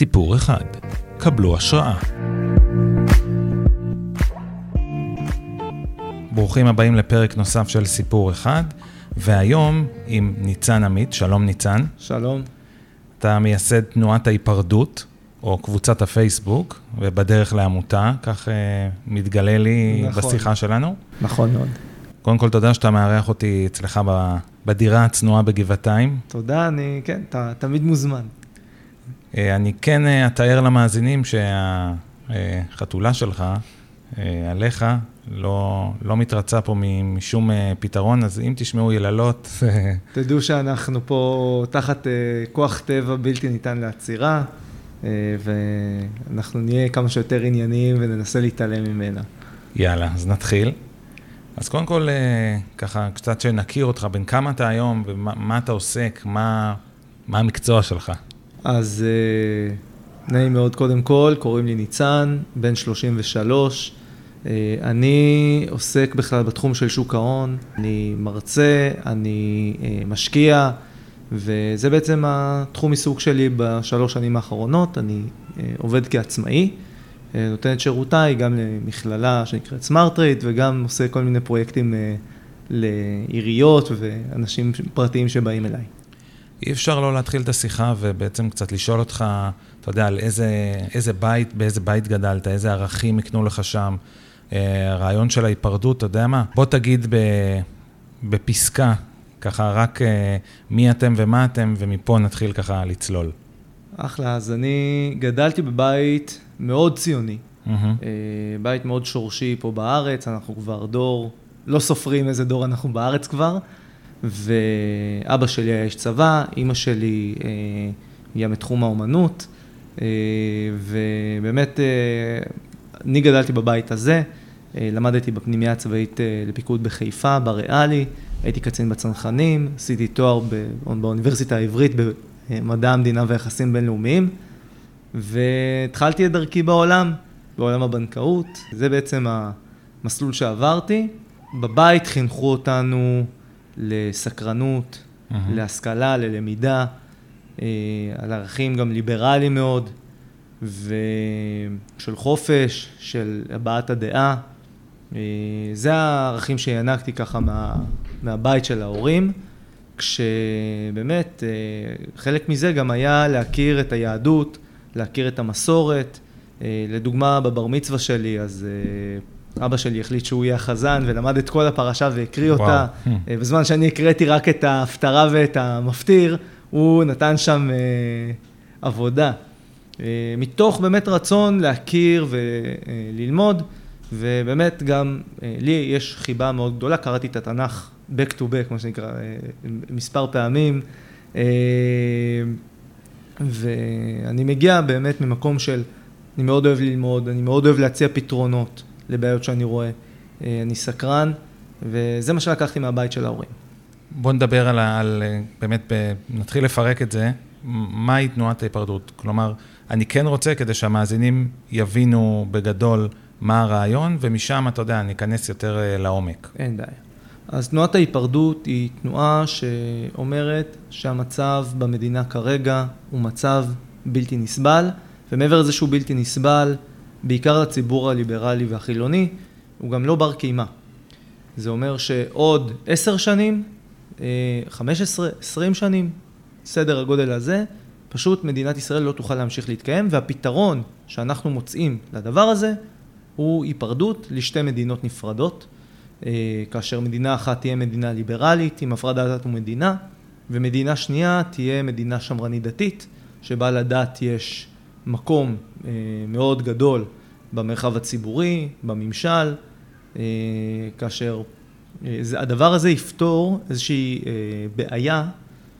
סיפור אחד. קבלו השראה. ברוכים הבאים לפרק נוסף של סיפור אחד, והיום עם ניצן עמית, שלום ניצן. שלום. אתה מייסד תנועת ההיפרדות, או קבוצת הפייסבוק, ובדרך לעמותה, כך uh, מתגלה לי נכון. בשיחה שלנו. נכון מאוד. קודם כל, תודה שאתה מארח אותי אצלך בדירה הצנועה בגבעתיים. תודה, אני, כן, אתה תמיד מוזמן. Uh, אני כן uh, אתאר למאזינים שהחתולה שלך, uh, עליך, לא, לא מתרצה פה משום פתרון, אז אם תשמעו יללות... תדעו שאנחנו פה תחת כוח טבע בלתי ניתן לעצירה. אה, ואנחנו נהיה כמה שיותר ענייניים וננסה להתעלם ממנה. יאללה, אז נתחיל. אז קודם כל, אה, ככה, קצת שנכיר אותך, בין כמה אתה היום ומה אתה עוסק, מה, מה המקצוע שלך? אז אה, נעים מאוד קודם כל, קוראים לי ניצן, בן 33. אני עוסק בכלל בתחום של שוק ההון, אני מרצה, אני משקיע. וזה בעצם התחום עיסוק שלי בשלוש שנים האחרונות, אני אה, עובד כעצמאי, אה, נותן את שירותיי גם למכללה שנקראת סמארט רייט וגם עושה כל מיני פרויקטים אה, לעיריות ואנשים פרטיים שבאים אליי. אי אפשר לא להתחיל את השיחה ובעצם קצת לשאול אותך, אתה יודע, על איזה, איזה בית, באיזה בית גדלת, איזה ערכים יקנו לך שם, הרעיון של ההיפרדות, אתה יודע מה? בוא תגיד בפסקה ככה רק אה, מי אתם ומה אתם, ומפה נתחיל ככה לצלול. אחלה, אז אני גדלתי בבית מאוד ציוני, mm-hmm. בית מאוד שורשי פה בארץ, אנחנו כבר דור, לא סופרים איזה דור אנחנו בארץ כבר, ואבא שלי היה איש צבא, אימא שלי אה, הגיעה מתחום האומנות, ובאמת, אני גדלתי בבית הזה, למדתי בפנימייה הצבאית לפיקוד בחיפה, בריאלי. הייתי קצין בצנחנים, עשיתי תואר באוניברסיטה העברית במדע המדינה ויחסים בינלאומיים, והתחלתי את דרכי בעולם, בעולם הבנקאות. זה בעצם המסלול שעברתי. בבית חינכו אותנו לסקרנות, mm-hmm. להשכלה, ללמידה, אה, על ערכים גם ליברליים מאוד, ושל חופש, של הבעת הדעה. אה, זה הערכים שינקתי ככה מה, מהבית של ההורים, כשבאמת אה, חלק מזה גם היה להכיר את היהדות, להכיר את המסורת. אה, לדוגמה, בבר מצווה שלי, אז אבא שלי החליט שהוא יהיה החזן ולמד את כל הפרשה והקריא אותה. וואו. בזמן שאני הקראתי רק את ההפטרה ואת המפטיר, הוא נתן שם עבודה. מתוך באמת רצון להכיר וללמוד. ובאמת גם אה, לי יש חיבה מאוד גדולה, קראתי את התנ"ך back to back, מה שנקרא, אה, מספר פעמים, אה, ואני מגיע באמת ממקום של, אני מאוד אוהב ללמוד, אני מאוד אוהב להציע פתרונות לבעיות שאני רואה, אני סקרן, וזה מה שלקחתי מהבית של ההורים. בוא נדבר על, על באמת, נתחיל לפרק את זה, מהי תנועת ההיפרדות? כלומר, אני כן רוצה, כדי שהמאזינים יבינו בגדול, מה הרעיון, ומשם, אתה יודע, ניכנס יותר אה, לעומק. אין בעיה. אז תנועת ההיפרדות היא תנועה שאומרת שהמצב במדינה כרגע הוא מצב בלתי נסבל, ומעבר לזה שהוא בלתי נסבל, בעיקר לציבור הליברלי והחילוני, הוא גם לא בר קיימא. זה אומר שעוד עשר שנים, אה, חמש עשרה, עשרים שנים, סדר הגודל הזה, פשוט מדינת ישראל לא תוכל להמשיך להתקיים, והפתרון שאנחנו מוצאים לדבר הזה, הוא היפרדות לשתי מדינות נפרדות, אה, כאשר מדינה אחת תהיה מדינה ליברלית עם הפרדת דת ומדינה, ומדינה שנייה תהיה מדינה שמרנית דתית, שבה לדת יש מקום אה, מאוד גדול במרחב הציבורי, בממשל, אה, כאשר הדבר הזה יפתור איזושהי בעיה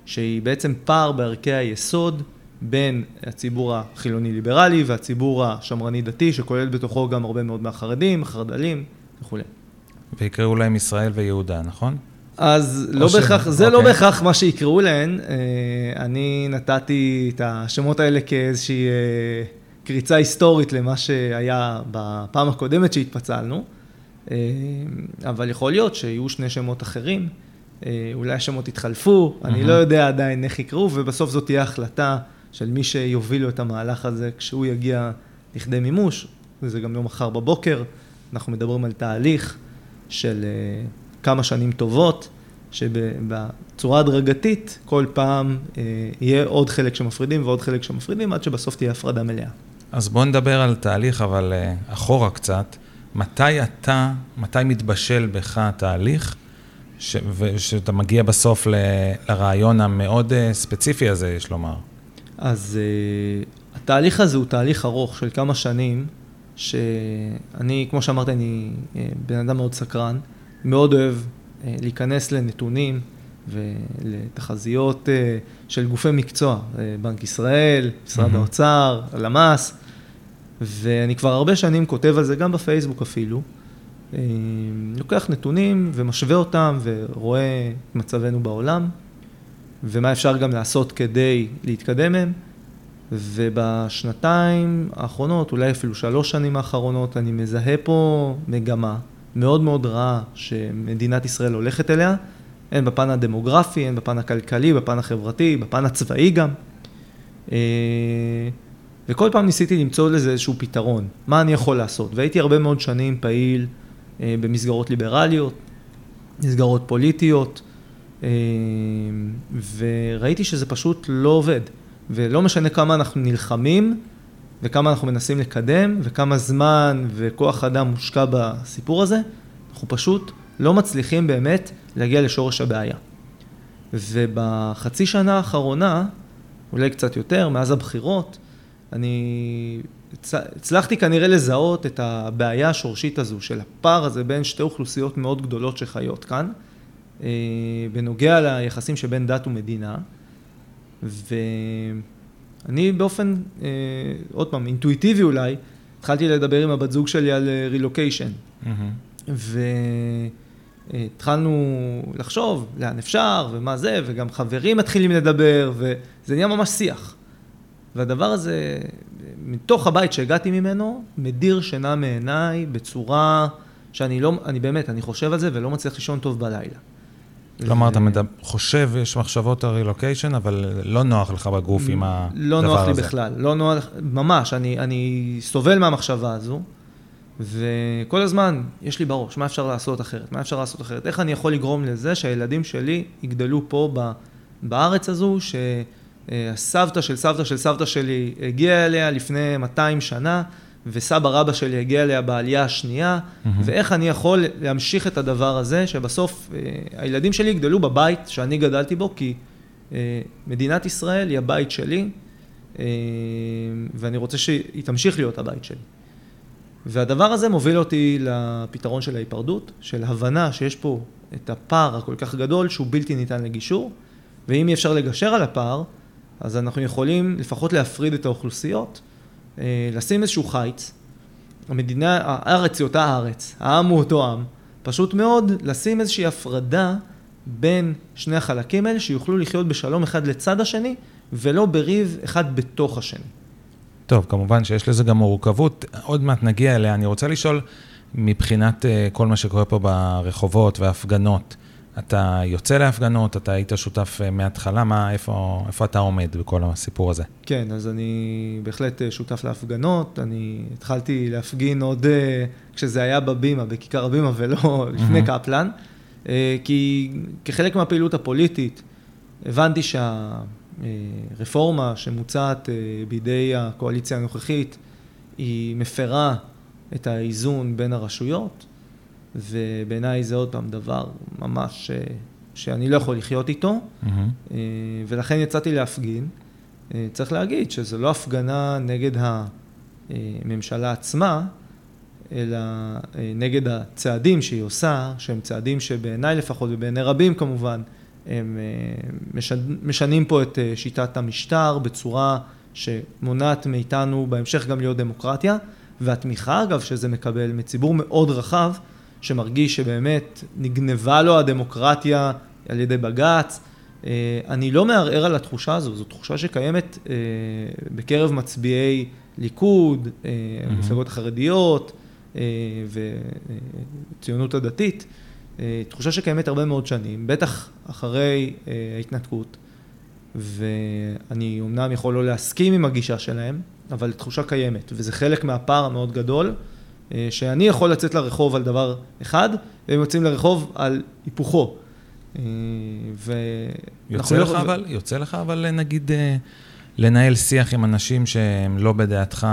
שהיא בעצם פער בערכי היסוד בין הציבור החילוני-ליברלי והציבור השמרני-דתי, שכולל בתוכו גם הרבה מאוד מהחרדים, החרד"לים וכולי. ויקראו להם ישראל ויהודה, נכון? אז לא בהכרח, זה לא אוקיי. לא בהכרח מה שיקראו להן. אה, אני נתתי את השמות האלה כאיזושהי אה, קריצה היסטורית למה שהיה בפעם הקודמת שהתפצלנו, אה, אבל יכול להיות שיהיו שני שמות אחרים, אולי השמות יתחלפו, אני לא יודע עדיין איך יקראו, ובסוף זאת תהיה החלטה של מי שיובילו את המהלך הזה כשהוא יגיע לכדי מימוש, וזה גם לא מחר בבוקר, אנחנו מדברים על תהליך של כמה שנים טובות, שבצורה הדרגתית כל פעם אה, יהיה עוד חלק שמפרידים ועוד חלק שמפרידים, עד שבסוף תהיה הפרדה מלאה. אז בוא נדבר על תהליך, אבל אה, אחורה קצת. מתי אתה, מתי מתבשל בך התהליך, ש, ושאתה מגיע בסוף ל, לרעיון המאוד ספציפי הזה, יש לומר? אז uh, התהליך הזה הוא תהליך ארוך של כמה שנים, שאני, כמו שאמרתי, אני uh, בן אדם מאוד סקרן, מאוד אוהב uh, להיכנס לנתונים ולתחזיות uh, של גופי מקצוע, uh, בנק ישראל, משרד mm-hmm. האוצר, הלמ"ס, ואני כבר הרבה שנים כותב על זה, גם בפייסבוק אפילו. Uh, לוקח נתונים ומשווה אותם ורואה את מצבנו בעולם. ומה אפשר גם לעשות כדי להתקדם מהם. ובשנתיים האחרונות, אולי אפילו שלוש שנים האחרונות, אני מזהה פה מגמה מאוד מאוד רעה שמדינת ישראל הולכת אליה, הן בפן הדמוגרפי, הן בפן הכלכלי, בפן החברתי, בפן הצבאי גם. אה, וכל פעם ניסיתי למצוא לזה איזשהו פתרון, מה אני יכול לעשות. והייתי הרבה מאוד שנים פעיל אה, במסגרות ליברליות, מסגרות פוליטיות, אמ, וראיתי שזה פשוט לא עובד. ולא משנה כמה אנחנו נלחמים וכמה אנחנו מנסים לקדם וכמה זמן וכוח אדם מושקע בסיפור הזה, אנחנו פשוט לא מצליחים באמת להגיע לשורש הבעיה. ובחצי שנה האחרונה, אולי קצת יותר, מאז הבחירות, אני הצלחתי כנראה לזהות את הבעיה השורשית הזו של הפער הזה בין שתי אוכלוסיות מאוד גדולות שחיות כאן. אה, בנוגע ליחסים שבין דת ומדינה, ואני באופן, אה, עוד פעם, אינטואיטיבי אולי, התחלתי לדבר עם הבת זוג שלי על רילוקיישן. Mm-hmm. והתחלנו לחשוב לאן אפשר ומה זה, וגם חברים מתחילים לדבר, וזה נהיה ממש שיח. והדבר הזה, מתוך הבית שהגעתי ממנו, מדיר שינה מעיניי בצורה שאני לא, אני באמת, אני חושב על זה ולא מצליח לישון טוב בלילה. כלומר, אתה חושב, יש מחשבות על רילוקיישן, אבל לא נוח לך בגוף עם הדבר הזה. לא נוח לי בכלל, לא נוח, ממש, אני, אני סובל מהמחשבה הזו, וכל הזמן יש לי בראש, מה אפשר לעשות אחרת, מה אפשר לעשות אחרת, איך אני יכול לגרום לזה שהילדים שלי יגדלו פה ב, בארץ הזו, שהסבתא של סבתא של סבתא שלי הגיעה אליה לפני 200 שנה, וסבא רבא שלי הגיע אליה בעלייה השנייה, mm-hmm. ואיך אני יכול להמשיך את הדבר הזה, שבסוף אה, הילדים שלי יגדלו בבית שאני גדלתי בו, כי אה, מדינת ישראל היא הבית שלי, אה, ואני רוצה שהיא תמשיך להיות הבית שלי. והדבר הזה מוביל אותי לפתרון של ההיפרדות, של הבנה שיש פה את הפער הכל כך גדול שהוא בלתי ניתן לגישור, ואם אי אפשר לגשר על הפער, אז אנחנו יכולים לפחות להפריד את האוכלוסיות. אה, לשים איזשהו חיץ, המדינה, הארץ היא אותה ארץ, העם הוא אותו עם, פשוט מאוד לשים איזושהי הפרדה בין שני החלקים האלה, שיוכלו לחיות בשלום אחד לצד השני, ולא בריב אחד בתוך השני. טוב, כמובן שיש לזה גם מורכבות, עוד מעט נגיע אליה. אני רוצה לשאול, מבחינת אה, כל מה שקורה פה ברחובות והפגנות, אתה יוצא להפגנות, אתה היית שותף אה, מההתחלה, מה, איפה, איפה אתה עומד בכל הסיפור הזה? כן, אז אני בהחלט אה, שותף להפגנות. אני התחלתי להפגין עוד אה, כשזה היה בבימה, בכיכר הבימה, ולא לפני קפלן, כי כחלק מהפעילות הפוליטית, הבנתי שהרפורמה שמוצעת בידי הקואליציה הנוכחית, היא מפרה את האיזון בין הרשויות. ובעיניי זה עוד פעם דבר ממש אה, שאני לא יכול לחיות איתו, mm-hmm. ולכן יצאתי להפגין. אה, צריך להגיד שזו לא הפגנה נגד הממשלה עצמה, אלא נגד הצעדים שהיא עושה, שהם צעדים שבעיניי לפחות ובעיני רבים כמובן, הם משנים פה את שיטת המשטר בצורה שמונעת מאיתנו בהמשך גם להיות דמוקרטיה, והתמיכה אגב שזה מקבל מציבור מאוד רחב, שמרגיש שבאמת נגנבה לו הדמוקרטיה על ידי בג"ץ. אה, אני לא מערער על התחושה הזו, זו תחושה שקיימת אה, בקרב מצביעי ליכוד, אה, המפלגות mm-hmm. החרדיות וציונות הדתית, תחושה שקיימת הרבה מאוד שנים, בטח אחרי ההתנתקות. ואני אומנם יכול לא להסכים עם הגישה שלהם, אבל תחושה קיימת, וזה חלק מהפער המאוד גדול, אה, שאני יכול לצאת לרחוב על דבר אחד, והם יוצאים לרחוב על היפוכו. אה, ו... יוצא לך לא... אבל, יוצא לך אבל נגיד לנהל שיח עם אנשים שהם לא בדעתך,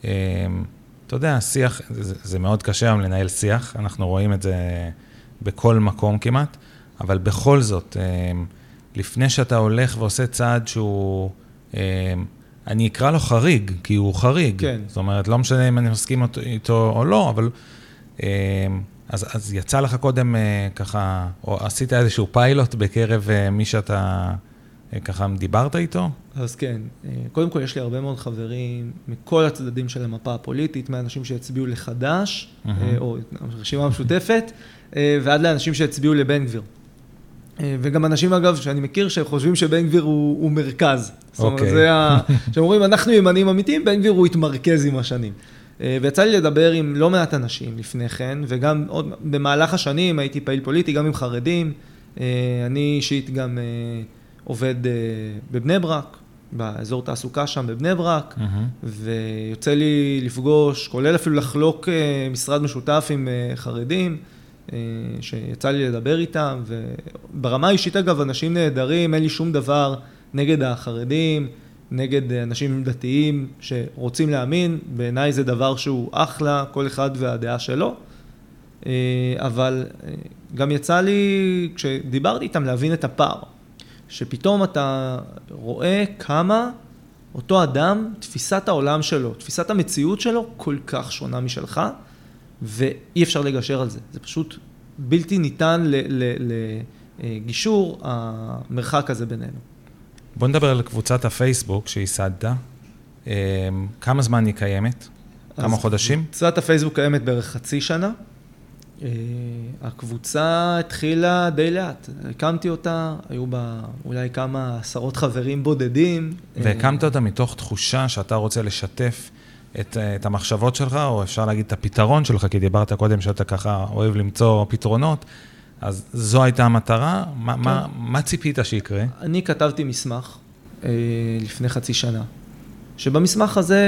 אתה יודע, שיח, זה, זה מאוד קשה היום לנהל שיח, אנחנו רואים את זה בכל מקום כמעט, אבל בכל זאת, לפני שאתה הולך ועושה צעד שהוא, אה, אני אקרא לו חריג, כי הוא חריג. כן. זאת אומרת, לא משנה אם אני מסכים איתו או לא, אבל... אה, אז, אז יצא לך קודם אה, ככה, או עשית איזשהו פיילוט בקרב מי שאתה ככה דיברת איתו? אז כן, קודם כל יש לי הרבה מאוד חברים מכל הצדדים של המפה הפוליטית, מאנשים שהצביעו לחד"ש, mm-hmm. או רשימה משותפת, ועד לאנשים שהצביעו לבן גביר. אה, וגם אנשים אגב שאני מכיר שחושבים שבן גביר הוא, הוא מרכז. זאת אומרת, אוקיי. זה ה... שאומרים אנחנו ימנים אמיתיים, בן גביר הוא התמרכז עם השנים. אה, ויצא לי לדבר עם לא מעט אנשים לפני כן, וגם עוד במהלך השנים הייתי פעיל פוליטי, גם עם חרדים. אה, אני אישית גם עובד בבני ברק, באזור תעסוקה שם בבני ברק, mm-hmm. ויוצא לי לפגוש, כולל אפילו לחלוק משרד משותף עם חרדים. אה, שיצא לי לדבר איתם, וברמה האישית אגב, אנשים נהדרים, אין לי שום דבר נגד החרדים, נגד אנשים דתיים שרוצים להאמין, בעיניי זה דבר שהוא אחלה, כל אחד והדעה שלו. אה, אבל אה, גם יצא לי, כשדיברתי איתם, להבין את הפער. שפתאום אתה רואה כמה אותו אדם, תפיסת העולם שלו, תפיסת המציאות שלו, כל כך שונה משלך. ואי אפשר לגשר על זה. זה פשוט בלתי ניתן לגישור, המרחק הזה בינינו. בוא נדבר על קבוצת הפייסבוק שייסדת. אמ, כמה זמן היא קיימת? כמה חודשים? קבוצת הפייסבוק קיימת בערך חצי שנה. אה, הקבוצה התחילה די לאט, הקמתי אותה, היו בה אולי כמה עשרות חברים בודדים. והקמת אותה מתוך תחושה שאתה רוצה לשתף את, את המחשבות שלך, או אפשר להגיד את הפתרון שלך, כי דיברת קודם שאתה ככה אוהב למצוא פתרונות, אז זו הייתה המטרה. מה, כן. מה, מה ציפית שיקרה? אני כתבתי מסמך אה, לפני חצי שנה, שבמסמך הזה,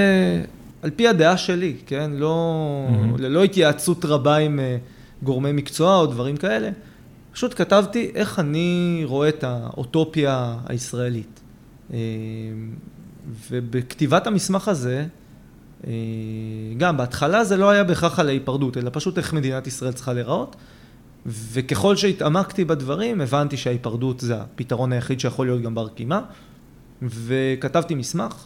על פי הדעה שלי, כן, לא, mm-hmm. ללא התייעצות רבה עם אה, גורמי מקצוע או דברים כאלה, פשוט כתבתי איך אני רואה את האוטופיה הישראלית. אה, ובכתיבת המסמך הזה, אה, גם בהתחלה זה לא היה בהכרח על ההיפרדות, אלא פשוט איך מדינת ישראל צריכה להיראות. וככל שהתעמקתי בדברים, הבנתי שההיפרדות זה הפתרון היחיד שיכול להיות גם בר קימה. וכתבתי מסמך,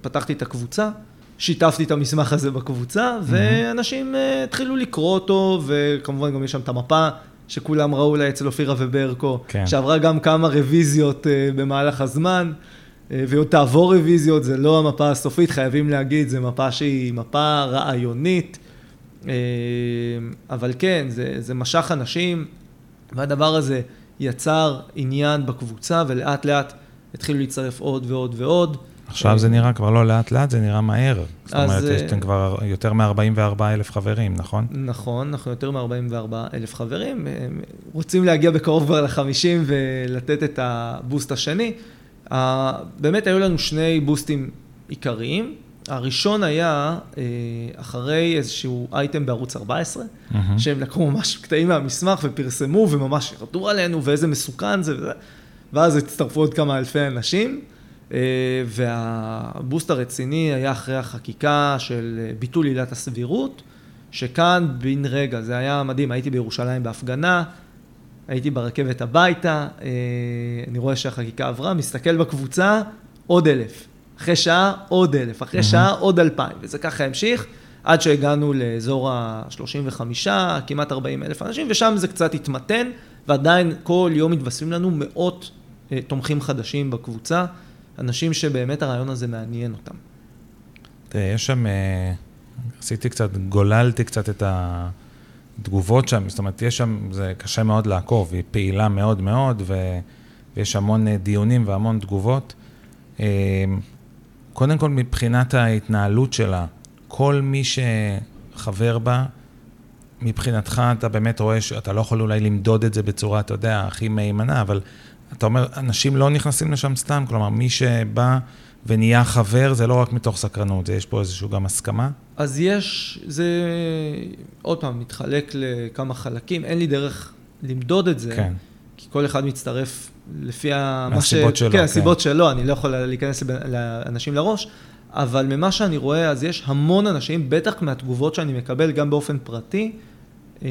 פתחתי את הקבוצה, שיתפתי את המסמך הזה בקבוצה, mm-hmm. ואנשים uh, התחילו לקרוא אותו, וכמובן גם יש שם את המפה שכולם ראו לה אצל אופירה וברקו, כן. שעברה גם כמה רוויזיות uh, במהלך הזמן. אה, ועוד תעבור רוויזיות, זה לא המפה הסופית, חייבים להגיד, זו מפה שהיא מפה רעיונית, אה, אבל כן, זה, זה משך אנשים, והדבר הזה יצר עניין בקבוצה, ולאט לאט התחילו להצטרף עוד ועוד ועוד. עכשיו זה נראה כבר לא לאט לאט, זה נראה מהר. זאת אומרת, יש אתם כבר יותר מ-44 אלף חברים, נכון? נכון, אנחנו יותר מ-44 אלף חברים. רוצים להגיע בקרוב כבר ל-50 ולתת את הבוסט השני. באמת היו לנו שני בוסטים עיקריים. הראשון היה אה, אחרי איזשהו אייטם בערוץ 14, mm-hmm. שהם לקחו ממש קטעים מהמסמך ופרסמו וממש ירדו עלינו ואיזה מסוכן זה וזה, ואז הצטרפו עוד כמה אלפי אנשים. אה, והבוסט הרציני היה אחרי החקיקה של ביטול עילת הסבירות, שכאן בן רגע, זה היה מדהים, הייתי בירושלים בהפגנה, הייתי ברכבת הביתה, אה, אני רואה שהחקיקה עברה, מסתכל בקבוצה, עוד אלף. אחרי שעה, עוד אלף. אחרי mm-hmm. שעה, עוד אלפיים. וזה ככה המשיך, עד שהגענו לאזור ה-35, כמעט 40 אלף אנשים, ושם זה קצת התמתן, ועדיין כל יום מתווספים לנו מאות אה, תומכים חדשים בקבוצה, אנשים שבאמת הרעיון הזה מעניין אותם. תראה, יש שם, אה, עשיתי קצת, גוללתי קצת את ה... תגובות שם, זאת אומרת, יש שם, זה קשה מאוד לעקוב, היא פעילה מאוד מאוד, ו, ויש המון אה, דיונים והמון תגובות. אה, קודם כל, מבחינת ההתנהלות שלה, כל מי שחבר בה, מבחינתך אתה באמת רואה שאתה לא יכול אולי למדוד את זה בצורה, אתה יודע, הכי מהימנה, אבל אתה אומר, אנשים לא נכנסים לשם סתם, כלומר, מי שבא ונהיה חבר, זה לא רק מתוך סקרנות, זה יש פה איזושהי גם הסכמה? אז יש, זה עוד פעם, מתחלק לכמה חלקים, אין לי דרך למדוד את זה, כן. כי כל אחד מצטרף לפי ה... מה מהסיבות שלו, כן, כן. הסיבות שלו, אני לא יכול להיכנס לאנשים לראש, אבל ממה שאני רואה, אז יש המון אנשים, בטח מהתגובות שאני מקבל גם באופן פרטי, אה,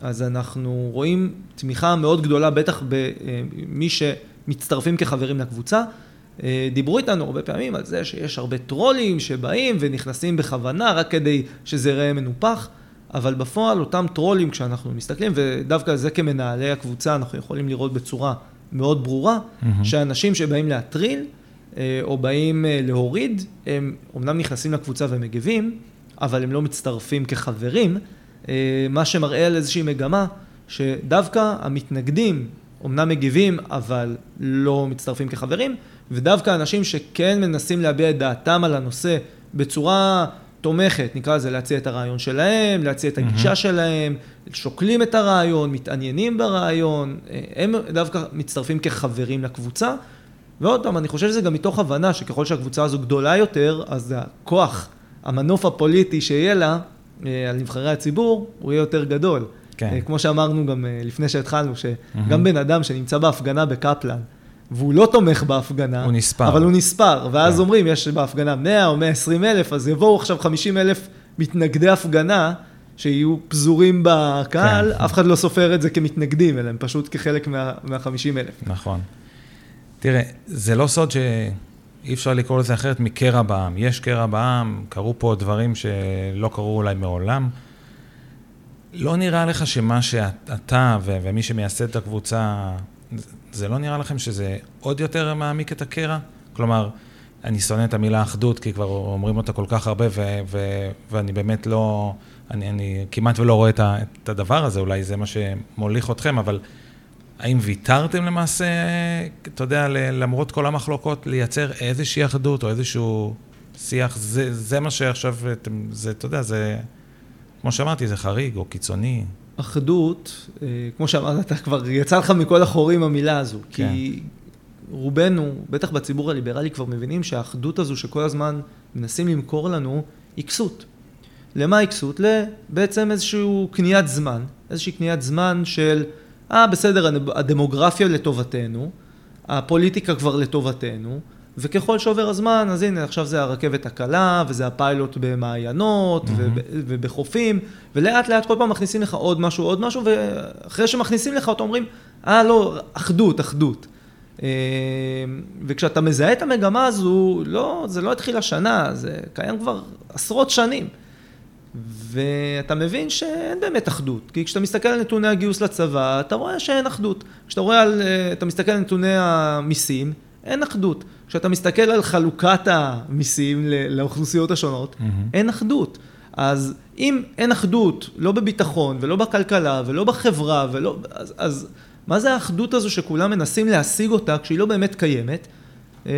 אז אנחנו רואים תמיכה מאוד גדולה, בטח במי שמצטרפים כחברים לקבוצה. אה, דיברו איתנו הרבה פעמים על זה שיש הרבה טרולים שבאים ונכנסים בכוונה רק כדי שזה ייראה מנופח, אבל בפועל אותם טרולים כשאנחנו מסתכלים, ודווקא זה כמנהלי הקבוצה אנחנו יכולים לראות בצורה מאוד ברורה, מהמם. שאנשים שבאים להטריל אה, או באים אה, להוריד, הם אומנם נכנסים לקבוצה ומגיבים, אבל הם לא מצטרפים כחברים, מה שמראה על איזושהי מגמה שדווקא המתנגדים אומנם מגיבים, אבל לא מצטרפים כחברים, ודווקא אנשים שכן מנסים להביע את דעתם על הנושא בצורה תומכת, נקרא לזה להציע את הרעיון שלהם, להציע את הגישה שלהם, שוקלים את הרעיון, מתעניינים ברעיון, אה, הם דווקא מצטרפים כחברים לקבוצה. ועוד פעם, אני חושב שזה גם מתוך הבנה שככל שהקבוצה הזו גדולה יותר, אז הכוח, המנוף הפוליטי שיהיה לה אה, על נבחרי הציבור, הוא יהיה יותר גדול. כן. אה, כמו שאמרנו גם לפני שהתחלנו, שגם בן אדם שנמצא בהפגנה בקפלן, והוא לא תומך בהפגנה, הוא נספר. אבל הוא נספר, ואז כן. אומרים, יש בהפגנה 100 או 120 אלף, אז יבואו עכשיו 50 אלף מתנגדי הפגנה, שיהיו פזורים בקהל, כן. אף אחד לא סופר את זה כמתנגדים, אלא הם פשוט כחלק מה- מה-50 אלף. נכון. תראה, זה לא סוד שאי אפשר לקרוא לזה אחרת מקרע בעם. יש קרע בעם, קרו פה דברים שלא קרו אולי מעולם. לא נראה לך שמה שאתה ומי שמייסד את הקבוצה, זה לא נראה לכם שזה עוד יותר מעמיק את הקרע? כלומר, אני שונא את המילה אחדות, כי כבר אומרים אותה כל כך הרבה, ו- ו- ואני באמת לא, אני, אני כמעט ולא רואה את, ה- את הדבר הזה, אולי זה מה שמוליך אתכם, אבל האם ויתרתם למעשה, אתה יודע, למרות כל המחלוקות, לייצר איזושהי אחדות או איזשהו שיח? זה, זה מה שעכשיו, זה, אתה יודע, זה, כמו שאמרתי, זה חריג או קיצוני. אחדות, אה, כמו שאמרת, אתה כבר יצא לך מכל החורים המילה הזו. כן. כי רובנו, בטח בציבור הליברלי, כבר מבינים שהאחדות הזו שכל הזמן מנסים למכור לנו, היא כסות. למה היא כסות? לבעצם איזשהו קניית זמן. איזושהי קניית זמן של, אה, בסדר, הדמוגרפיה לטובתנו, הפוליטיקה כבר לטובתנו, וככל שעובר הזמן, אז הנה, עכשיו זה הרכבת הקלה, וזה הפיילוט במעיינות, וב- ובחופים, ולאט לאט כל פעם מכניסים לך עוד משהו, עוד משהו, ואחרי שמכניסים לך אותו אומרים, אה, לא, אחדות, אחדות. אה, וכשאתה מזהה את המגמה הזו, לא, זה לא התחיל השנה, זה קיים כבר עשרות שנים. ואתה מבין שאין באמת אחדות, כי כשאתה מסתכל על נתוני הגיוס לצבא, אתה רואה שאין אחדות. כשאתה רואה על, אה, אתה מסתכל על נתוני המיסים, אין אחדות. כשאתה מסתכל על חלוקת המיסים לאוכלוסיות השונות, מהמם. אין אחדות. אז אם אין אחדות, לא בביטחון ולא בכלכלה ולא בחברה ולא... אז, אז מה זה האחדות הזו שכולם מנסים להשיג אותה כשהיא לא באמת קיימת, אה,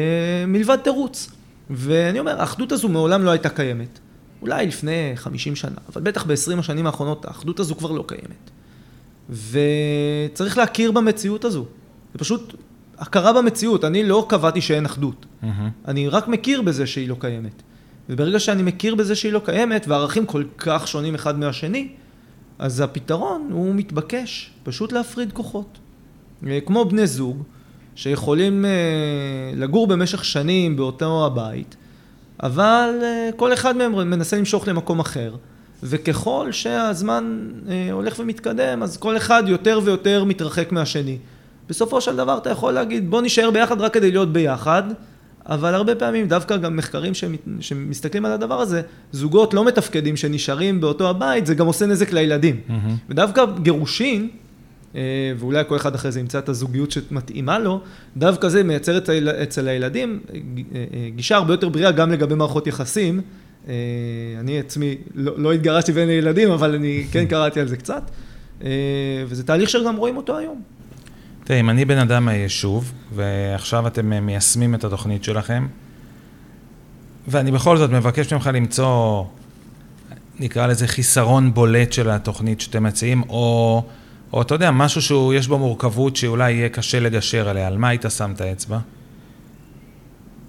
מלבד תירוץ. ואני אומר, האחדות הזו מעולם לא הייתה קיימת. אולי לפני 50 שנה, אבל בטח ב-20 השנים האחרונות האחדות הזו כבר לא קיימת. וצריך להכיר במציאות הזו. זה פשוט הכרה במציאות. אני לא קבעתי שאין אחדות. מהמם. אני רק מכיר בזה שהיא לא קיימת. וברגע שאני מכיר בזה שהיא לא קיימת, והערכים כל כך שונים אחד מהשני, אז הפתרון הוא מתבקש, פשוט להפריד כוחות. אה, כמו בני זוג, שיכולים אה, לגור במשך שנים באותו הבית, אבל אה, כל אחד מהם מנסה למשוך למקום אחר, וככל שהזמן הולך ומתקדם, אז כל אחד יותר ויותר מתרחק מהשני. בסופו של דבר אתה יכול להגיד, בוא נישאר ביחד רק כדי להיות ביחד, אבל הרבה פעמים דווקא גם מחקרים שמת, שמסתכלים על הדבר הזה, זוגות לא מתפקדים שנשארים באותו הבית, זה גם עושה נזק לילדים. מהמם. ודווקא גירושין, אה, ואולי כל אחד אחרי זה ימצא את הזוגיות שמתאימה לו, דווקא זה מייצר אצל הילדים אה, אה, גישה הרבה יותר בריאה גם לגבי מערכות יחסים. אני עצמי לא, לא התגרשתי בין הילדים, אבל אני כן קראתי על זה קצת. וזה תהליך שגם רואים אותו היום. תראה, אם אני בן אדם מהיישוב, ועכשיו אתם אה, מיישמים את התוכנית שלכם, ואני בכל זאת מבקש ממך למצוא, נקרא לזה חיסרון בולט של התוכנית שאתם מציעים, או או אתה יודע, משהו שיש בו מורכבות שאולי יהיה קשה לגשר עליה, על מה היית שם את האצבע?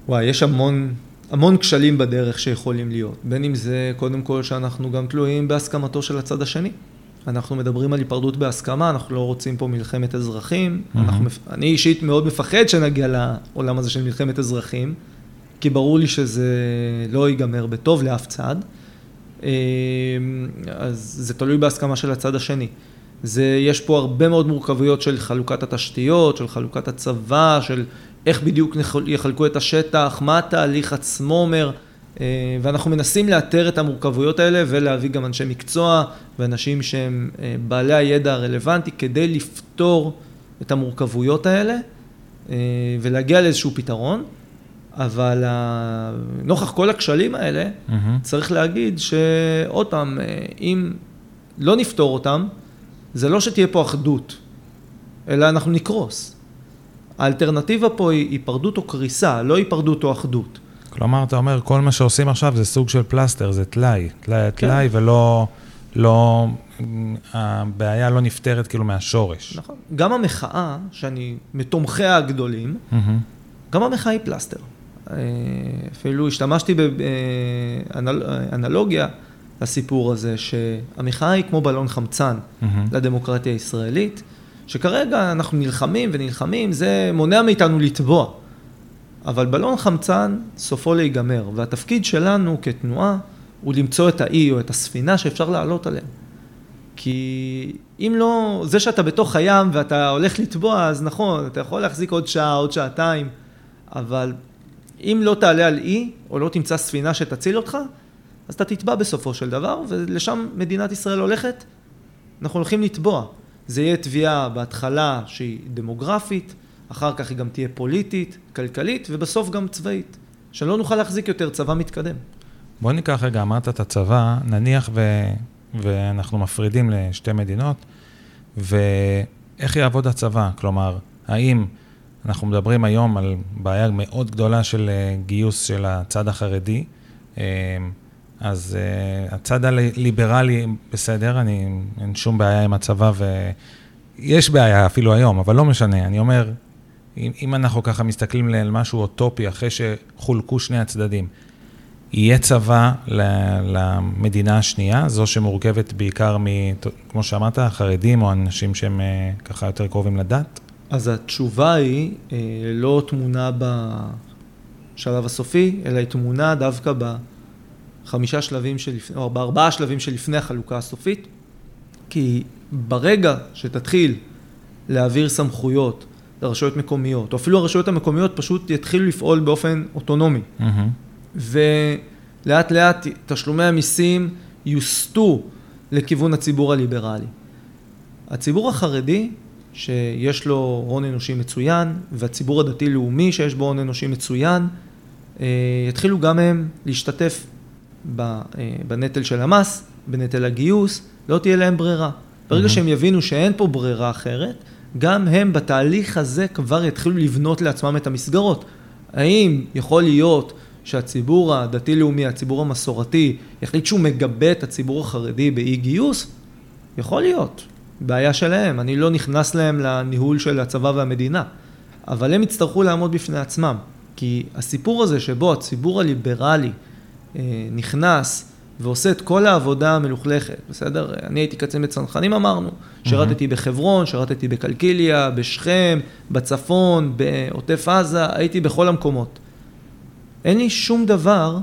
וואי, יש המון, המון כשלים בדרך שיכולים להיות. בין אם זה, קודם כל, שאנחנו גם תלויים בהסכמתו של הצד השני. אנחנו מדברים על היפרדות בהסכמה, אנחנו לא רוצים פה מלחמת אזרחים. Mm-hmm. אנחנו, אני אישית מאוד מפחד שנגיע לעולם הזה של מלחמת אזרחים, כי ברור לי שזה לא ייגמר בטוב לאף צד. אה, אז זה תלוי בהסכמה של הצד השני. זה, יש פה הרבה מאוד מורכבויות של חלוקת התשתיות, של חלוקת הצבא, של איך בדיוק יחלקו את השטח, מה התהליך עצמו אומר, ואנחנו מנסים לאתר את המורכבויות האלה ולהביא גם אנשי מקצוע ואנשים שהם אה, בעלי הידע הרלוונטי כדי לפתור את המורכבויות האלה אה, ולהגיע לאיזשהו פתרון. אבל נוכח כל הכשלים האלה, mm-hmm. צריך להגיד שעוד פעם, אם לא נפתור אותם, זה לא שתהיה פה אחדות, אלא אנחנו נקרוס. האלטרנטיבה פה היא היפרדות או קריסה, לא היפרדות או אחדות. כלומר, אתה אומר, כל מה שעושים עכשיו זה סוג של פלסטר, זה טלאי, טלאי כן. טלאי, ולא, לא, הבעיה לא נפתרת כאילו מהשורש. נכון. גם המחאה, שאני מתומכיה הגדולים, mm-hmm. גם המחאה היא פלסטר. אה, אפילו השתמשתי באנלוגיה לסיפור הזה, שהמחאה היא כמו בלון חמצן mm-hmm. לדמוקרטיה הישראלית. שכרגע אנחנו נלחמים ונלחמים, זה מונע מאיתנו לטבוע. אבל בלון חמצן סופו להיגמר, והתפקיד שלנו כתנועה הוא למצוא את האי או את הספינה שאפשר לעלות עליהם. כי אם לא, זה שאתה בתוך הים ואתה הולך לטבוע, אז נכון, אתה יכול להחזיק עוד שעה, עוד שעתיים, אבל אם לא תעלה על אי, או לא תמצא ספינה שתציל אותך, אז אתה תטבע בסופו של דבר, ולשם מדינת ישראל הולכת, אנחנו הולכים לטבוע. זה יהיה תביעה בהתחלה שהיא דמוגרפית, אחר כך היא גם תהיה פוליטית, כלכלית, ובסוף גם צבאית. שלא נוכל להחזיק יותר צבא מתקדם. בוא ניקח רגע, אמרת את הצבא, נניח ו... ואנחנו מפרידים לשתי מדינות, ואיך יעבוד הצבא? כלומר, האם אנחנו מדברים היום על בעיה מאוד גדולה של אה, גיוס של הצד החרדי, אה, אז uh, הצד הליברלי בסדר, אני, אין שום בעיה עם הצבא, ויש בעיה אפילו היום, אבל לא משנה. אני אומר, אם, אם אנחנו ככה מסתכלים על משהו אוטופי, אחרי שחולקו שני הצדדים, יהיה צבא למדינה השנייה, זו שמורכבת בעיקר מ, כמו שאמרת, חרדים או אנשים שהם uh, ככה יותר קרובים לדת? אז התשובה היא uh, לא תמונה בשלב הסופי, אלא היא תמונה דווקא ב... חמישה שלבים שלפני, או בארבעה שלבים שלפני החלוקה הסופית, כי ברגע שתתחיל להעביר סמכויות לרשויות מקומיות, או אפילו הרשויות המקומיות פשוט יתחילו לפעול באופן אוטונומי, mm-hmm. ולאט לאט תשלומי המיסים יוסטו לכיוון הציבור הליברלי. הציבור החרדי, שיש לו הון אנושי מצוין, והציבור הדתי-לאומי שיש בו הון אנושי מצוין, אה, יתחילו גם הם להשתתף אה, בנטל של המס, בנטל הגיוס, לא תהיה להם ברירה. ברגע mm-hmm. שהם יבינו שאין פה ברירה אחרת, גם הם בתהליך הזה כבר יתחילו לבנות לעצמם את המסגרות. האם יכול להיות שהציבור הדתי-לאומי, הציבור המסורתי, יחליט שהוא מגבה את הציבור החרדי באי גיוס? יכול להיות. בעיה שלהם, אני לא נכנס להם לניהול של הצבא והמדינה. אבל הם יצטרכו לעמוד בפני עצמם. כי הסיפור הזה שבו הציבור הליברלי אה, נכנס ועושה את כל העבודה המלוכלכת, בסדר? אני הייתי קצין בצנחנים אמרנו, שירתתי בחברון, שירתתי בקלקיליה, בשכם, בצפון, בעוטף עזה, הייתי בכל המקומות. אין לי שום דבר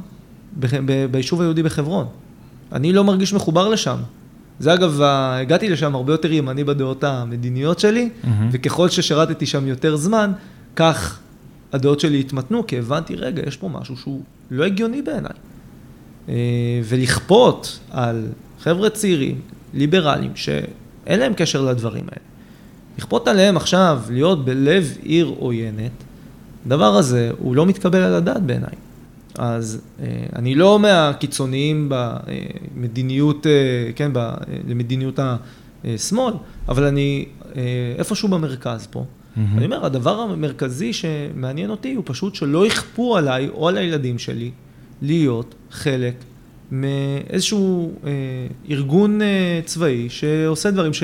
ביישוב היהודי בחברון. אני לא מרגיש מחובר לשם. זה אגב, הגעתי לשם הרבה יותר ימני בדעות המדיניות שלי, mm-hmm. וככל ששירתתי שם יותר זמן, כך הדעות שלי התמתנו, כי הבנתי, רגע, יש פה משהו שהוא לא הגיוני בעיניי. אה, ולכפות על חבר'ה צעירים, ליברליים, שאין להם קשר לדברים האלה. לכפות עליהם עכשיו להיות בלב עיר עוינת, הדבר הזה הוא לא מתקבל על הדעת בעיניי. אז אה, אני לא מהקיצוניים במדיניות, אה, כן, למדיניות השמאל, אבל אני איפשהו במרכז פה. Mm-hmm. אני אומר, הדבר המרכזי שמעניין אותי הוא פשוט שלא יכפו עליי או על הילדים שלי להיות חלק מאיזשהו אה, ארגון אה, צבאי שעושה דברים ש...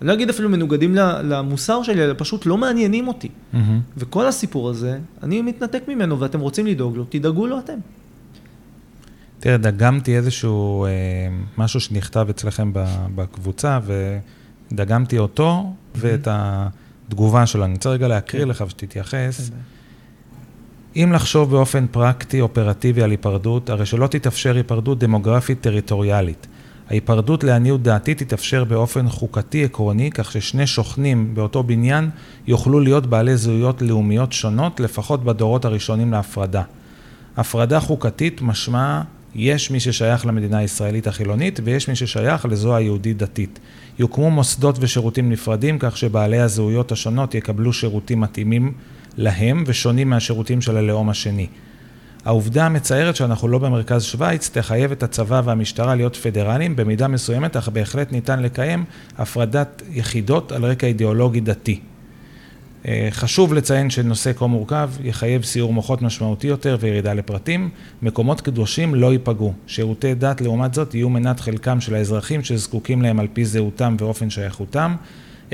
אני לא אגיד אפילו מנוגדים למוסר שלי, אלא פשוט לא מעניינים אותי. Mm-hmm. וכל הסיפור הזה, אני מתנתק ממנו, ואתם רוצים לדאוג לו, תדאגו לו אתם. תראה, דגמתי איזשהו אה, משהו שנכתב אצלכם בקבוצה, ודגמתי אותו mm-hmm. ואת התגובה שלו. אני רוצה רגע להקריא כן. לך ושתתייחס. אם לחשוב באופן פרקטי, אופרטיבי על היפרדות, הרי שלא תתאפשר היפרדות דמוגרפית טריטוריאלית. ההיפרדות לעניות דעתי תתאפשר באופן חוקתי עקרוני, כך ששני שוכנים באותו בניין יוכלו להיות בעלי זהויות לאומיות שונות, לפחות בדורות הראשונים להפרדה. הפרדה חוקתית משמע יש מי ששייך למדינה הישראלית החילונית ויש מי ששייך לזו היהודית דתית. יוקמו מוסדות ושירותים נפרדים כך שבעלי הזהויות השונות יקבלו שירותים מתאימים להם ושונים מהשירותים של הלאום השני. העובדה המצערת שאנחנו לא במרכז שווייץ תחייב את הצבא והמשטרה להיות פדרליים במידה מסוימת, אך בהחלט ניתן לקיים הפרדת יחידות על רקע אידיאולוגי דתי. אה, חשוב לציין שנושא כה מורכב יחייב סיור מוחות משמעותי יותר וירידה לפרטים. מקומות קדושים לא ייפגעו. שירותי דת לעומת זאת יהיו מנת חלקם של האזרחים שזקוקים להם על פי זהותם ואופן שייכותם.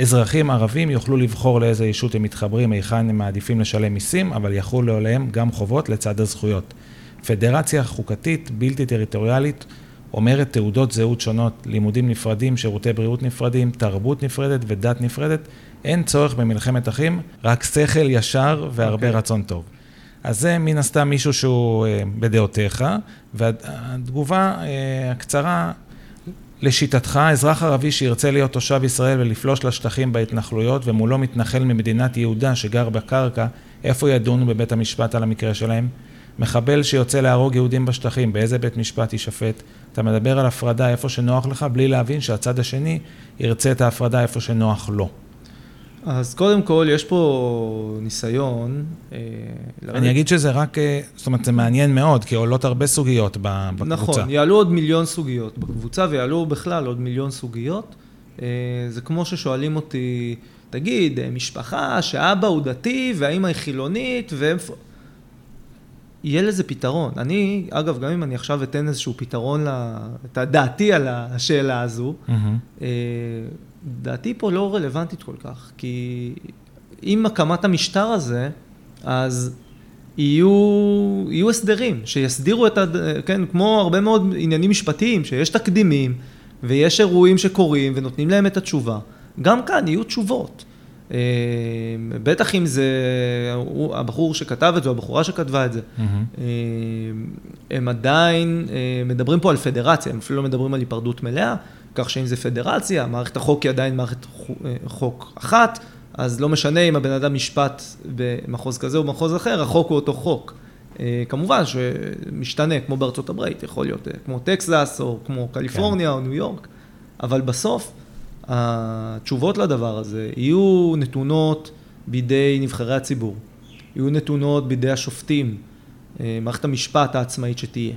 אזרחים ערבים יוכלו לבחור לאיזה ישות הם מתחברים, היכן הם מעדיפים לשלם מיסים, אבל יחולו עליהם גם חובות לצד הזכויות. פדרציה חוקתית בלתי טריטוריאלית אומרת תעודות זהות שונות, לימודים נפרדים, שירותי בריאות נפרדים, תרבות נפרדת ודת נפרדת. אין צורך במלחמת אחים, רק שכל ישר והרבה okay. אוקיי. רצון טוב. אז זה מן הסתם מישהו שהוא אה, בדעותיך, והתגובה אה, הקצרה לשיטתך, אזרח ערבי שירצה להיות תושב ישראל ולפלוש לשטחים בהתנחלויות ומולו מתנחל ממדינת יהודה שגר בקרקע, איפה ידונו בבית המשפט על המקרה שלהם? מחבל שיוצא להרוג יהודים בשטחים, באיזה בית משפט יישפט? אתה מדבר על הפרדה איפה שנוח לך, בלי להבין שהצד השני ירצה את ההפרדה איפה שנוח לו. אז קודם כל, יש פה ניסיון. אה, אני אגיד שזה רק, אה, זאת אומרת, זה מעניין מאוד, כי עולות הרבה סוגיות בקבוצה. נכון, יעלו עוד מיליון סוגיות בקבוצה, ויעלו בכלל עוד מיליון סוגיות. אה, זה כמו ששואלים אותי, תגיד, משפחה שאבא הוא דתי והאימא היא חילונית, ואיפה... יהיה לזה פתרון. אני, אגב, גם אם אני עכשיו אתן איזשהו פתרון, את דעתי על השאלה הזו, mm-hmm. דעתי פה לא רלוונטית כל כך, כי עם הקמת המשטר הזה, אז יהיו, יהיו הסדרים שיסדירו את, ה... כן, כמו הרבה מאוד עניינים משפטיים, שיש תקדימים ויש אירועים שקורים ונותנים להם את התשובה. גם כאן יהיו תשובות. אה, בטח אם זה הבחור שכתב את זה, או הבחורה שכתבה את זה. Mm-hmm. הם עדיין אה, מדברים פה על פדרציה, הם אפילו לא מדברים על היפרדות מלאה, כך שאם זה פדרציה, מערכת החוק היא עדיין מערכת חוק אחת, אז לא משנה אם הבן אדם נשפט במחוז כזה או במחוז אחר, החוק הוא אותו חוק. כמובן שמשתנה, כמו בארצות הברית, יכול להיות כמו טקסס, או כמו קליפורניה, כן. או ניו יורק, אבל בסוף, התשובות לדבר הזה יהיו נתונות בידי נבחרי הציבור, יהיו נתונות בידי השופטים, אה, מערכת המשפט העצמאית שתהיה.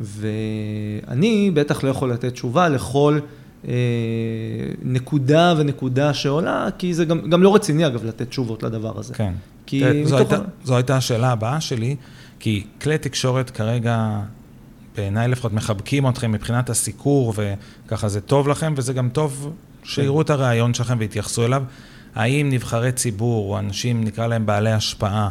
ואני בטח לא יכול לתת תשובה לכל אה, נקודה ונקודה שעולה, כי זה גם, גם לא רציני אגב לתת תשובות לדבר הזה. כן. כי תראה, זו, מתוך... הייתה, זו הייתה השאלה הבאה שלי, כי כלי תקשורת כרגע בעיניי לפחות מחבקים אתכם מבחינת הסיקור, וככה זה טוב לכם, וזה גם טוב שיראו את הרעיון שלכם ויתייחסו אליו. האם נבחרי ציבור, או אנשים, נקרא להם בעלי השפעה,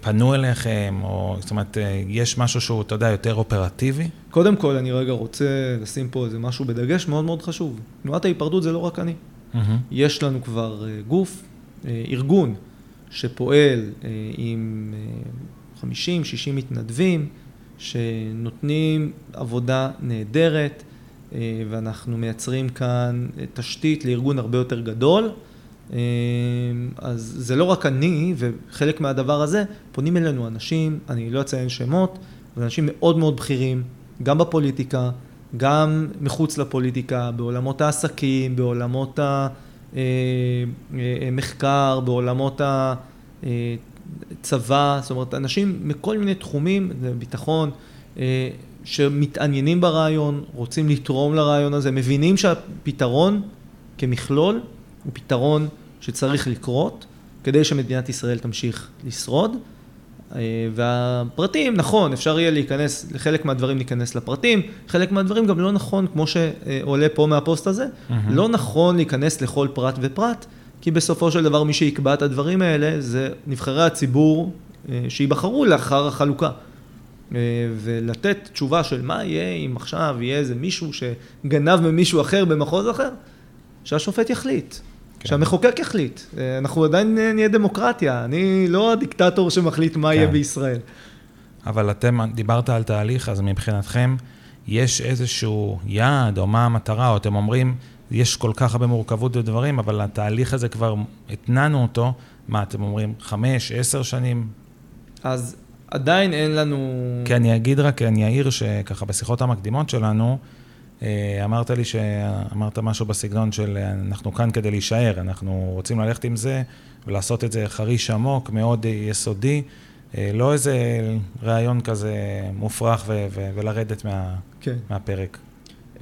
פנו אליכם, או זאת אומרת, אה, יש משהו שהוא, אתה יודע, יותר אופרטיבי? קודם כל, אני רגע רוצה לשים פה איזה משהו בדגש מאוד מאוד חשוב. תנועת ההיפרדות זה לא רק אני. Mm-hmm. יש לנו כבר אה, גוף, ארגון, שפועל עם 50-60 מתנדבים, שנותנים עבודה נהדרת, ואנחנו מייצרים כאן תשתית לארגון הרבה יותר גדול. אמ, אז זה לא רק אני, וחלק מהדבר הזה, פונים אלינו אנשים, אני לא אציין שמות, אבל אנשים מאוד מאוד בכירים, גם בפוליטיקה, גם מחוץ לפוליטיקה, בעולמות העסקים, בעולמות המחקר, אה, אה, בעולמות הצבא, זאת אומרת, אנשים מכל מיני תחומים, ביטחון, אה, שמתעניינים ברעיון, רוצים לתרום לרעיון הזה, מבינים שהפתרון כמכלול הוא פתרון שצריך לקרות כדי שמדינת ישראל תמשיך לשרוד. והפרטים, נכון, אפשר יהיה להיכנס, לחלק מהדברים להיכנס לפרטים, חלק מהדברים גם לא נכון, כמו שעולה פה מהפוסט הזה, mm-hmm. לא נכון להיכנס לכל פרט ופרט, כי בסופו של דבר מי שיקבע את הדברים האלה זה נבחרי הציבור שיבחרו לאחר החלוקה. ולתת תשובה של מה יהיה אם עכשיו יהיה איזה מישהו שגנב ממישהו אחר במחוז אחר, שהשופט יחליט. כן. שהמחוקק יחליט. אנחנו עדיין נהיה דמוקרטיה, אני לא הדיקטטור שמחליט מה כן. יהיה בישראל. אבל אתם, דיברת על תהליך, אז מבחינתכם, יש איזשהו יעד, או מה המטרה, או אתם אומרים, יש כל כך הרבה מורכבות ודברים, אבל התהליך הזה כבר, התנענו אותו, מה אתם אומרים, חמש, עשר שנים? אז עדיין אין לנו... כי אני אגיד רק, אני אעיר שככה בשיחות המקדימות שלנו, אה, אמרת לי שאמרת משהו בסגנון של אנחנו כאן כדי להישאר, אנחנו רוצים ללכת עם זה ולעשות את זה חריש עמוק, מאוד יסודי, אה, לא איזה רעיון כזה מופרך ו- ו- ולרדת מה- כן. מהפרק.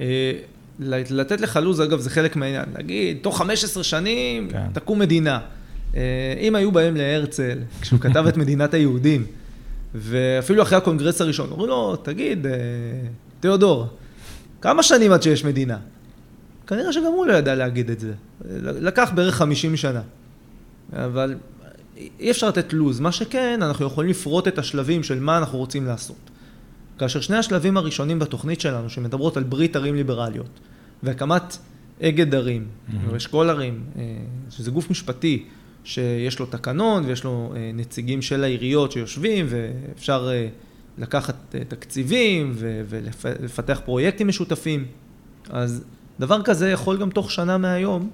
אה, לתת לך לו"ז, אגב, זה חלק מהעניין. להגיד, תוך 15 שנים כן. תקום מדינה. אם היו באים להרצל, כשהוא כתב את מדינת היהודים, ואפילו אחרי הקונגרס הראשון, אמרו לו, תגיד, תיאודור, כמה שנים עד שיש מדינה? כנראה שגם הוא לא ידע להגיד את זה. לקח בערך 50 שנה. אבל אי אפשר לתת לו"ז. מה שכן, אנחנו יכולים לפרוט את השלבים של מה אנחנו רוצים לעשות. כאשר שני השלבים הראשונים בתוכנית שלנו, שמדברות על ברית ערים ליברליות, והקמת אגד ערים. או אשכול ערים, אה, שזה גוף משפטי שיש לו תקנון ויש לו אה, נציגים של העיריות שיושבים ואפשר אה, לקחת אה, תקציבים ולפתח פרויקטים משותפים. אז דבר כזה יכול גם תוך שנה מהיום,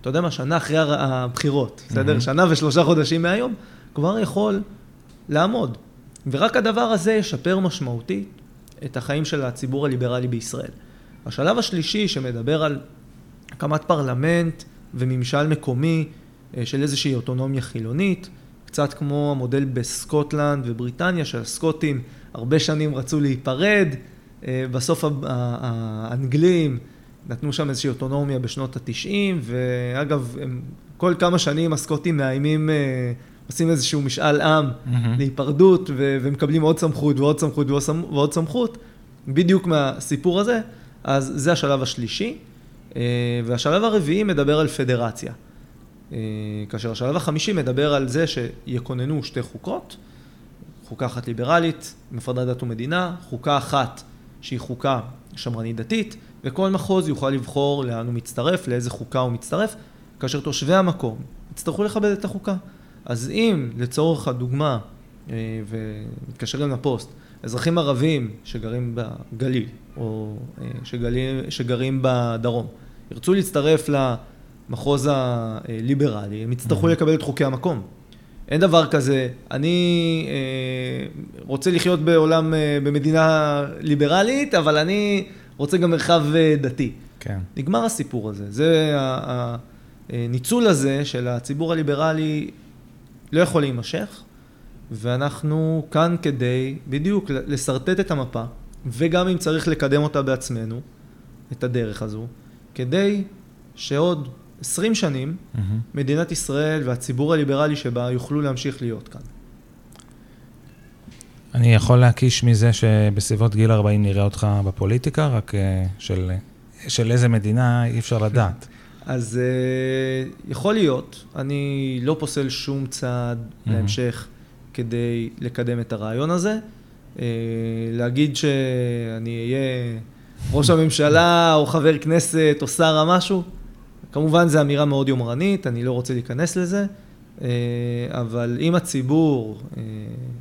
אתה יודע מה, שנה אחרי הבחירות, בסדר? Mm-hmm. שנה ושלושה חודשים מהיום, כבר יכול לעמוד. ורק הדבר הזה ישפר משמעותית את החיים של הציבור הליברלי בישראל. השלב השלישי שמדבר על הקמת פרלמנט וממשל מקומי אה, של איזושהי אוטונומיה חילונית, קצת כמו המודל בסקוטלנד ובריטניה, שהסקוטים הרבה שנים רצו להיפרד, אה, בסוף האנגלים נתנו שם איזושהי אוטונומיה בשנות התשעים, ואגב, הם, כל כמה שנים הסקוטים מאיימים, אה, עושים איזשהו משאל עם mm-hmm. להיפרדות, ו- ומקבלים עוד סמכות ועוד סמכות ועוד סמכות, בדיוק מהסיפור הזה, אז זה השלב השלישי. אה, והשלב הרביעי מדבר על פדרציה. כאשר השלב החמישי מדבר על זה שיכוננו שתי חוקות, חוקה אחת ליברלית, מפרדת דת ומדינה, חוקה אחת שהיא חוקה שמרנית דתית, וכל מחוז יוכל לבחור לאן הוא מצטרף, לאיזה חוקה הוא מצטרף, כאשר תושבי המקום יצטרכו לכבד את החוקה. אז אם לצורך הדוגמה, אה, ונתקשר גם לפוסט, אזרחים ערבים שגרים בגליל, או אה, שגלים, שגרים בדרום, ירצו להצטרף למחוז הליברלי, הם יצטרכו לקבל את חוקי המקום. אין דבר כזה, אני אה, רוצה לחיות בעולם, אה, במדינה ליברלית, אבל אני רוצה גם מרחב אה, דתי. כן. נגמר הסיפור הזה. זה, הניצול הזה של הציבור הליברלי לא יכול להימשך, ואנחנו כאן כדי בדיוק לשרטט את המפה, וגם אם צריך לקדם אותה בעצמנו, את הדרך הזו, כדי שעוד 20 שנים, mm-hmm. מדינת ישראל והציבור הליברלי שבה יוכלו להמשיך להיות כאן. אני יכול להקיש מזה שבסביבות גיל 40 נראה אותך בפוליטיקה, רק אה, של, של איזה מדינה אי אפשר לדעת. אז uh, יכול להיות, אני לא פוסל שום צעד mm-hmm. להמשך כדי לקדם את הרעיון הזה. Uh, להגיד שאני אהיה ראש הממשלה או חבר כנסת או שר או משהו, כמובן זו אמירה מאוד יומרנית, אני לא רוצה להיכנס לזה, אה, אבל אם הציבור, אה,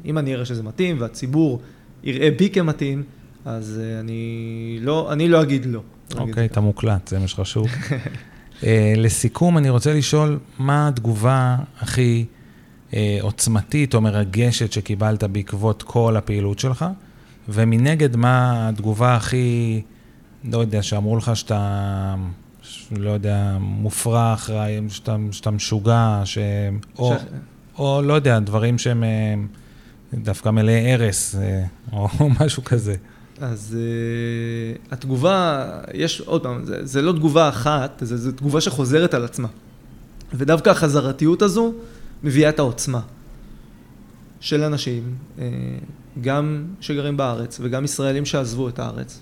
אם אני אראה שזה מתאים והציבור יראה בי כמתאים, אז אה, אני לא, אני לא אגיד לא. אוקיי, אתה מוקלט, זה מה שחשוב. לסיכום, אני רוצה לשאול, מה התגובה הכי עוצמתית או מרגשת שקיבלת בעקבות כל הפעילות שלך? ומנגד, מה התגובה הכי, לא יודע, שאמרו לך שאתה לא יודע, מופרך, שאתה, שאתה משוגע, ש... או, ש... או לא יודע, דברים שהם אה, דווקא מלאי הרס, אה, או משהו כזה. אז uh, התגובה, יש, עוד פעם, זה, זה לא תגובה אחת, זה, זה תגובה שחוזרת על עצמה. ודווקא החזרתיות הזו מביאה את העוצמה. של אנשים, אה, גם שגרים בארץ וגם ישראלים שעזבו את הארץ,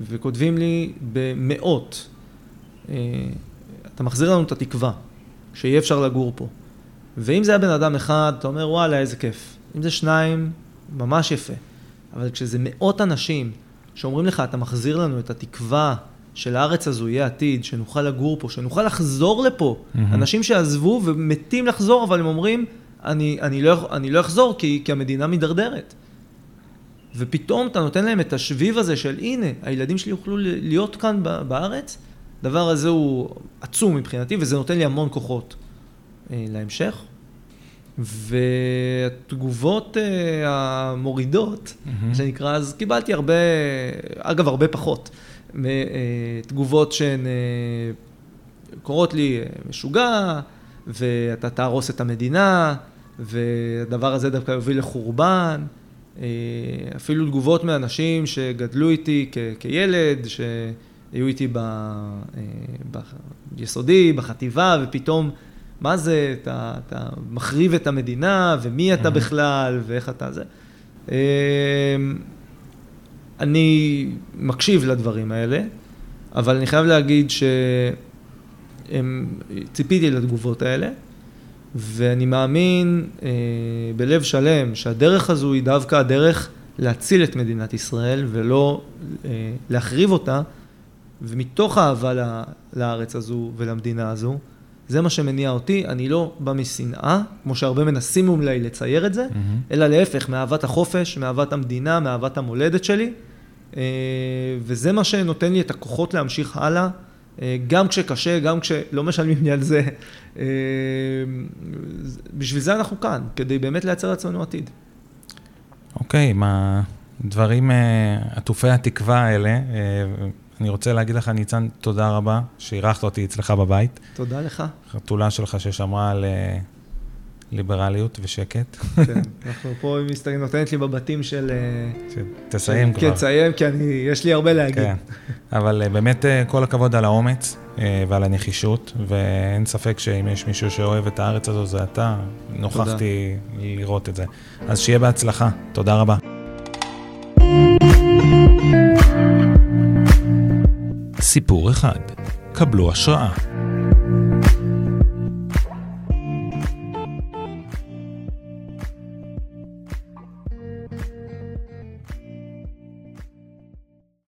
וכותבים לי במאות, אתה מחזיר לנו את התקווה, שיהיה אפשר לגור פה. ואם זה היה בן אדם אחד, אתה אומר, וואלה, איזה כיף. אם זה שניים, ממש יפה. אבל כשזה מאות אנשים שאומרים לך, אתה מחזיר לנו את התקווה של הארץ הזו יהיה עתיד, שנוכל לגור פה, שנוכל לחזור לפה. Mm-hmm. אנשים שעזבו ומתים לחזור, אבל הם אומרים, אני, אני, לא, אני לא אחזור כי, כי המדינה מידרדרת. ופתאום אתה נותן להם את השביב הזה של הנה, הילדים שלי יוכלו להיות כאן בארץ, הדבר הזה הוא עצום מבחינתי, וזה נותן לי המון כוחות אה, להמשך. והתגובות אה, המורידות, mm-hmm. שנקרא, אז קיבלתי הרבה, אגב, הרבה פחות, תגובות שהן אה, קוראות לי אה, משוגע, ואתה תהרוס את המדינה, והדבר הזה דווקא יוביל לחורבן. אפילו תגובות מאנשים שגדלו איתי כ- כילד, שהיו איתי ב- ביסודי, בחטיבה, ופתאום מה זה, אתה, אתה מחריב את המדינה, ומי אתה בכלל, ואיך אתה זה. אמ, אני מקשיב לדברים האלה, אבל אני חייב להגיד שציפיתי לתגובות האלה, ואני מאמין אה, בלב שלם שהדרך הזו היא דווקא הדרך להציל את מדינת ישראל ולא אה, להחריב אותה, ומתוך אהבה לארץ הזו ולמדינה הזו, זה מה שמניע אותי, אני לא בא משנאה, כמו שהרבה מנסים אולי לצייר את זה, mm-hmm. אלא להפך, מאהבת החופש, מאהבת המדינה, מאהבת המולדת שלי, אה, וזה מה שנותן לי את הכוחות להמשיך הלאה, אה, גם כשקשה, גם כשלא משלמים לי על זה. אה, בשביל זה אנחנו כאן, כדי באמת לייצר לעצמנו עתיד. אוקיי, okay, מה... דברים עטופי התקווה האלה, אני רוצה להגיד לך, ניצן, תודה רבה שאירחת אותי אצלך בבית. תודה לך. חתולה שלך ששמרה על אה, ליברליות ושקט. כן, אנחנו פה, אם מסתכלים, נותנת לי בבתים של... אה, תסיים כבר. כן, תסיים, כי אני, יש לי הרבה להגיד. כן, אבל אה, באמת כל הכבוד על האומץ ועל הנחישות, ואין ספק שאם יש מישהו שאוהב את הארץ הזו, זה אתה. נוכחתי לראות את זה. אז שיהיה בהצלחה. תודה רבה. סיפור אחד, קבלו השראה.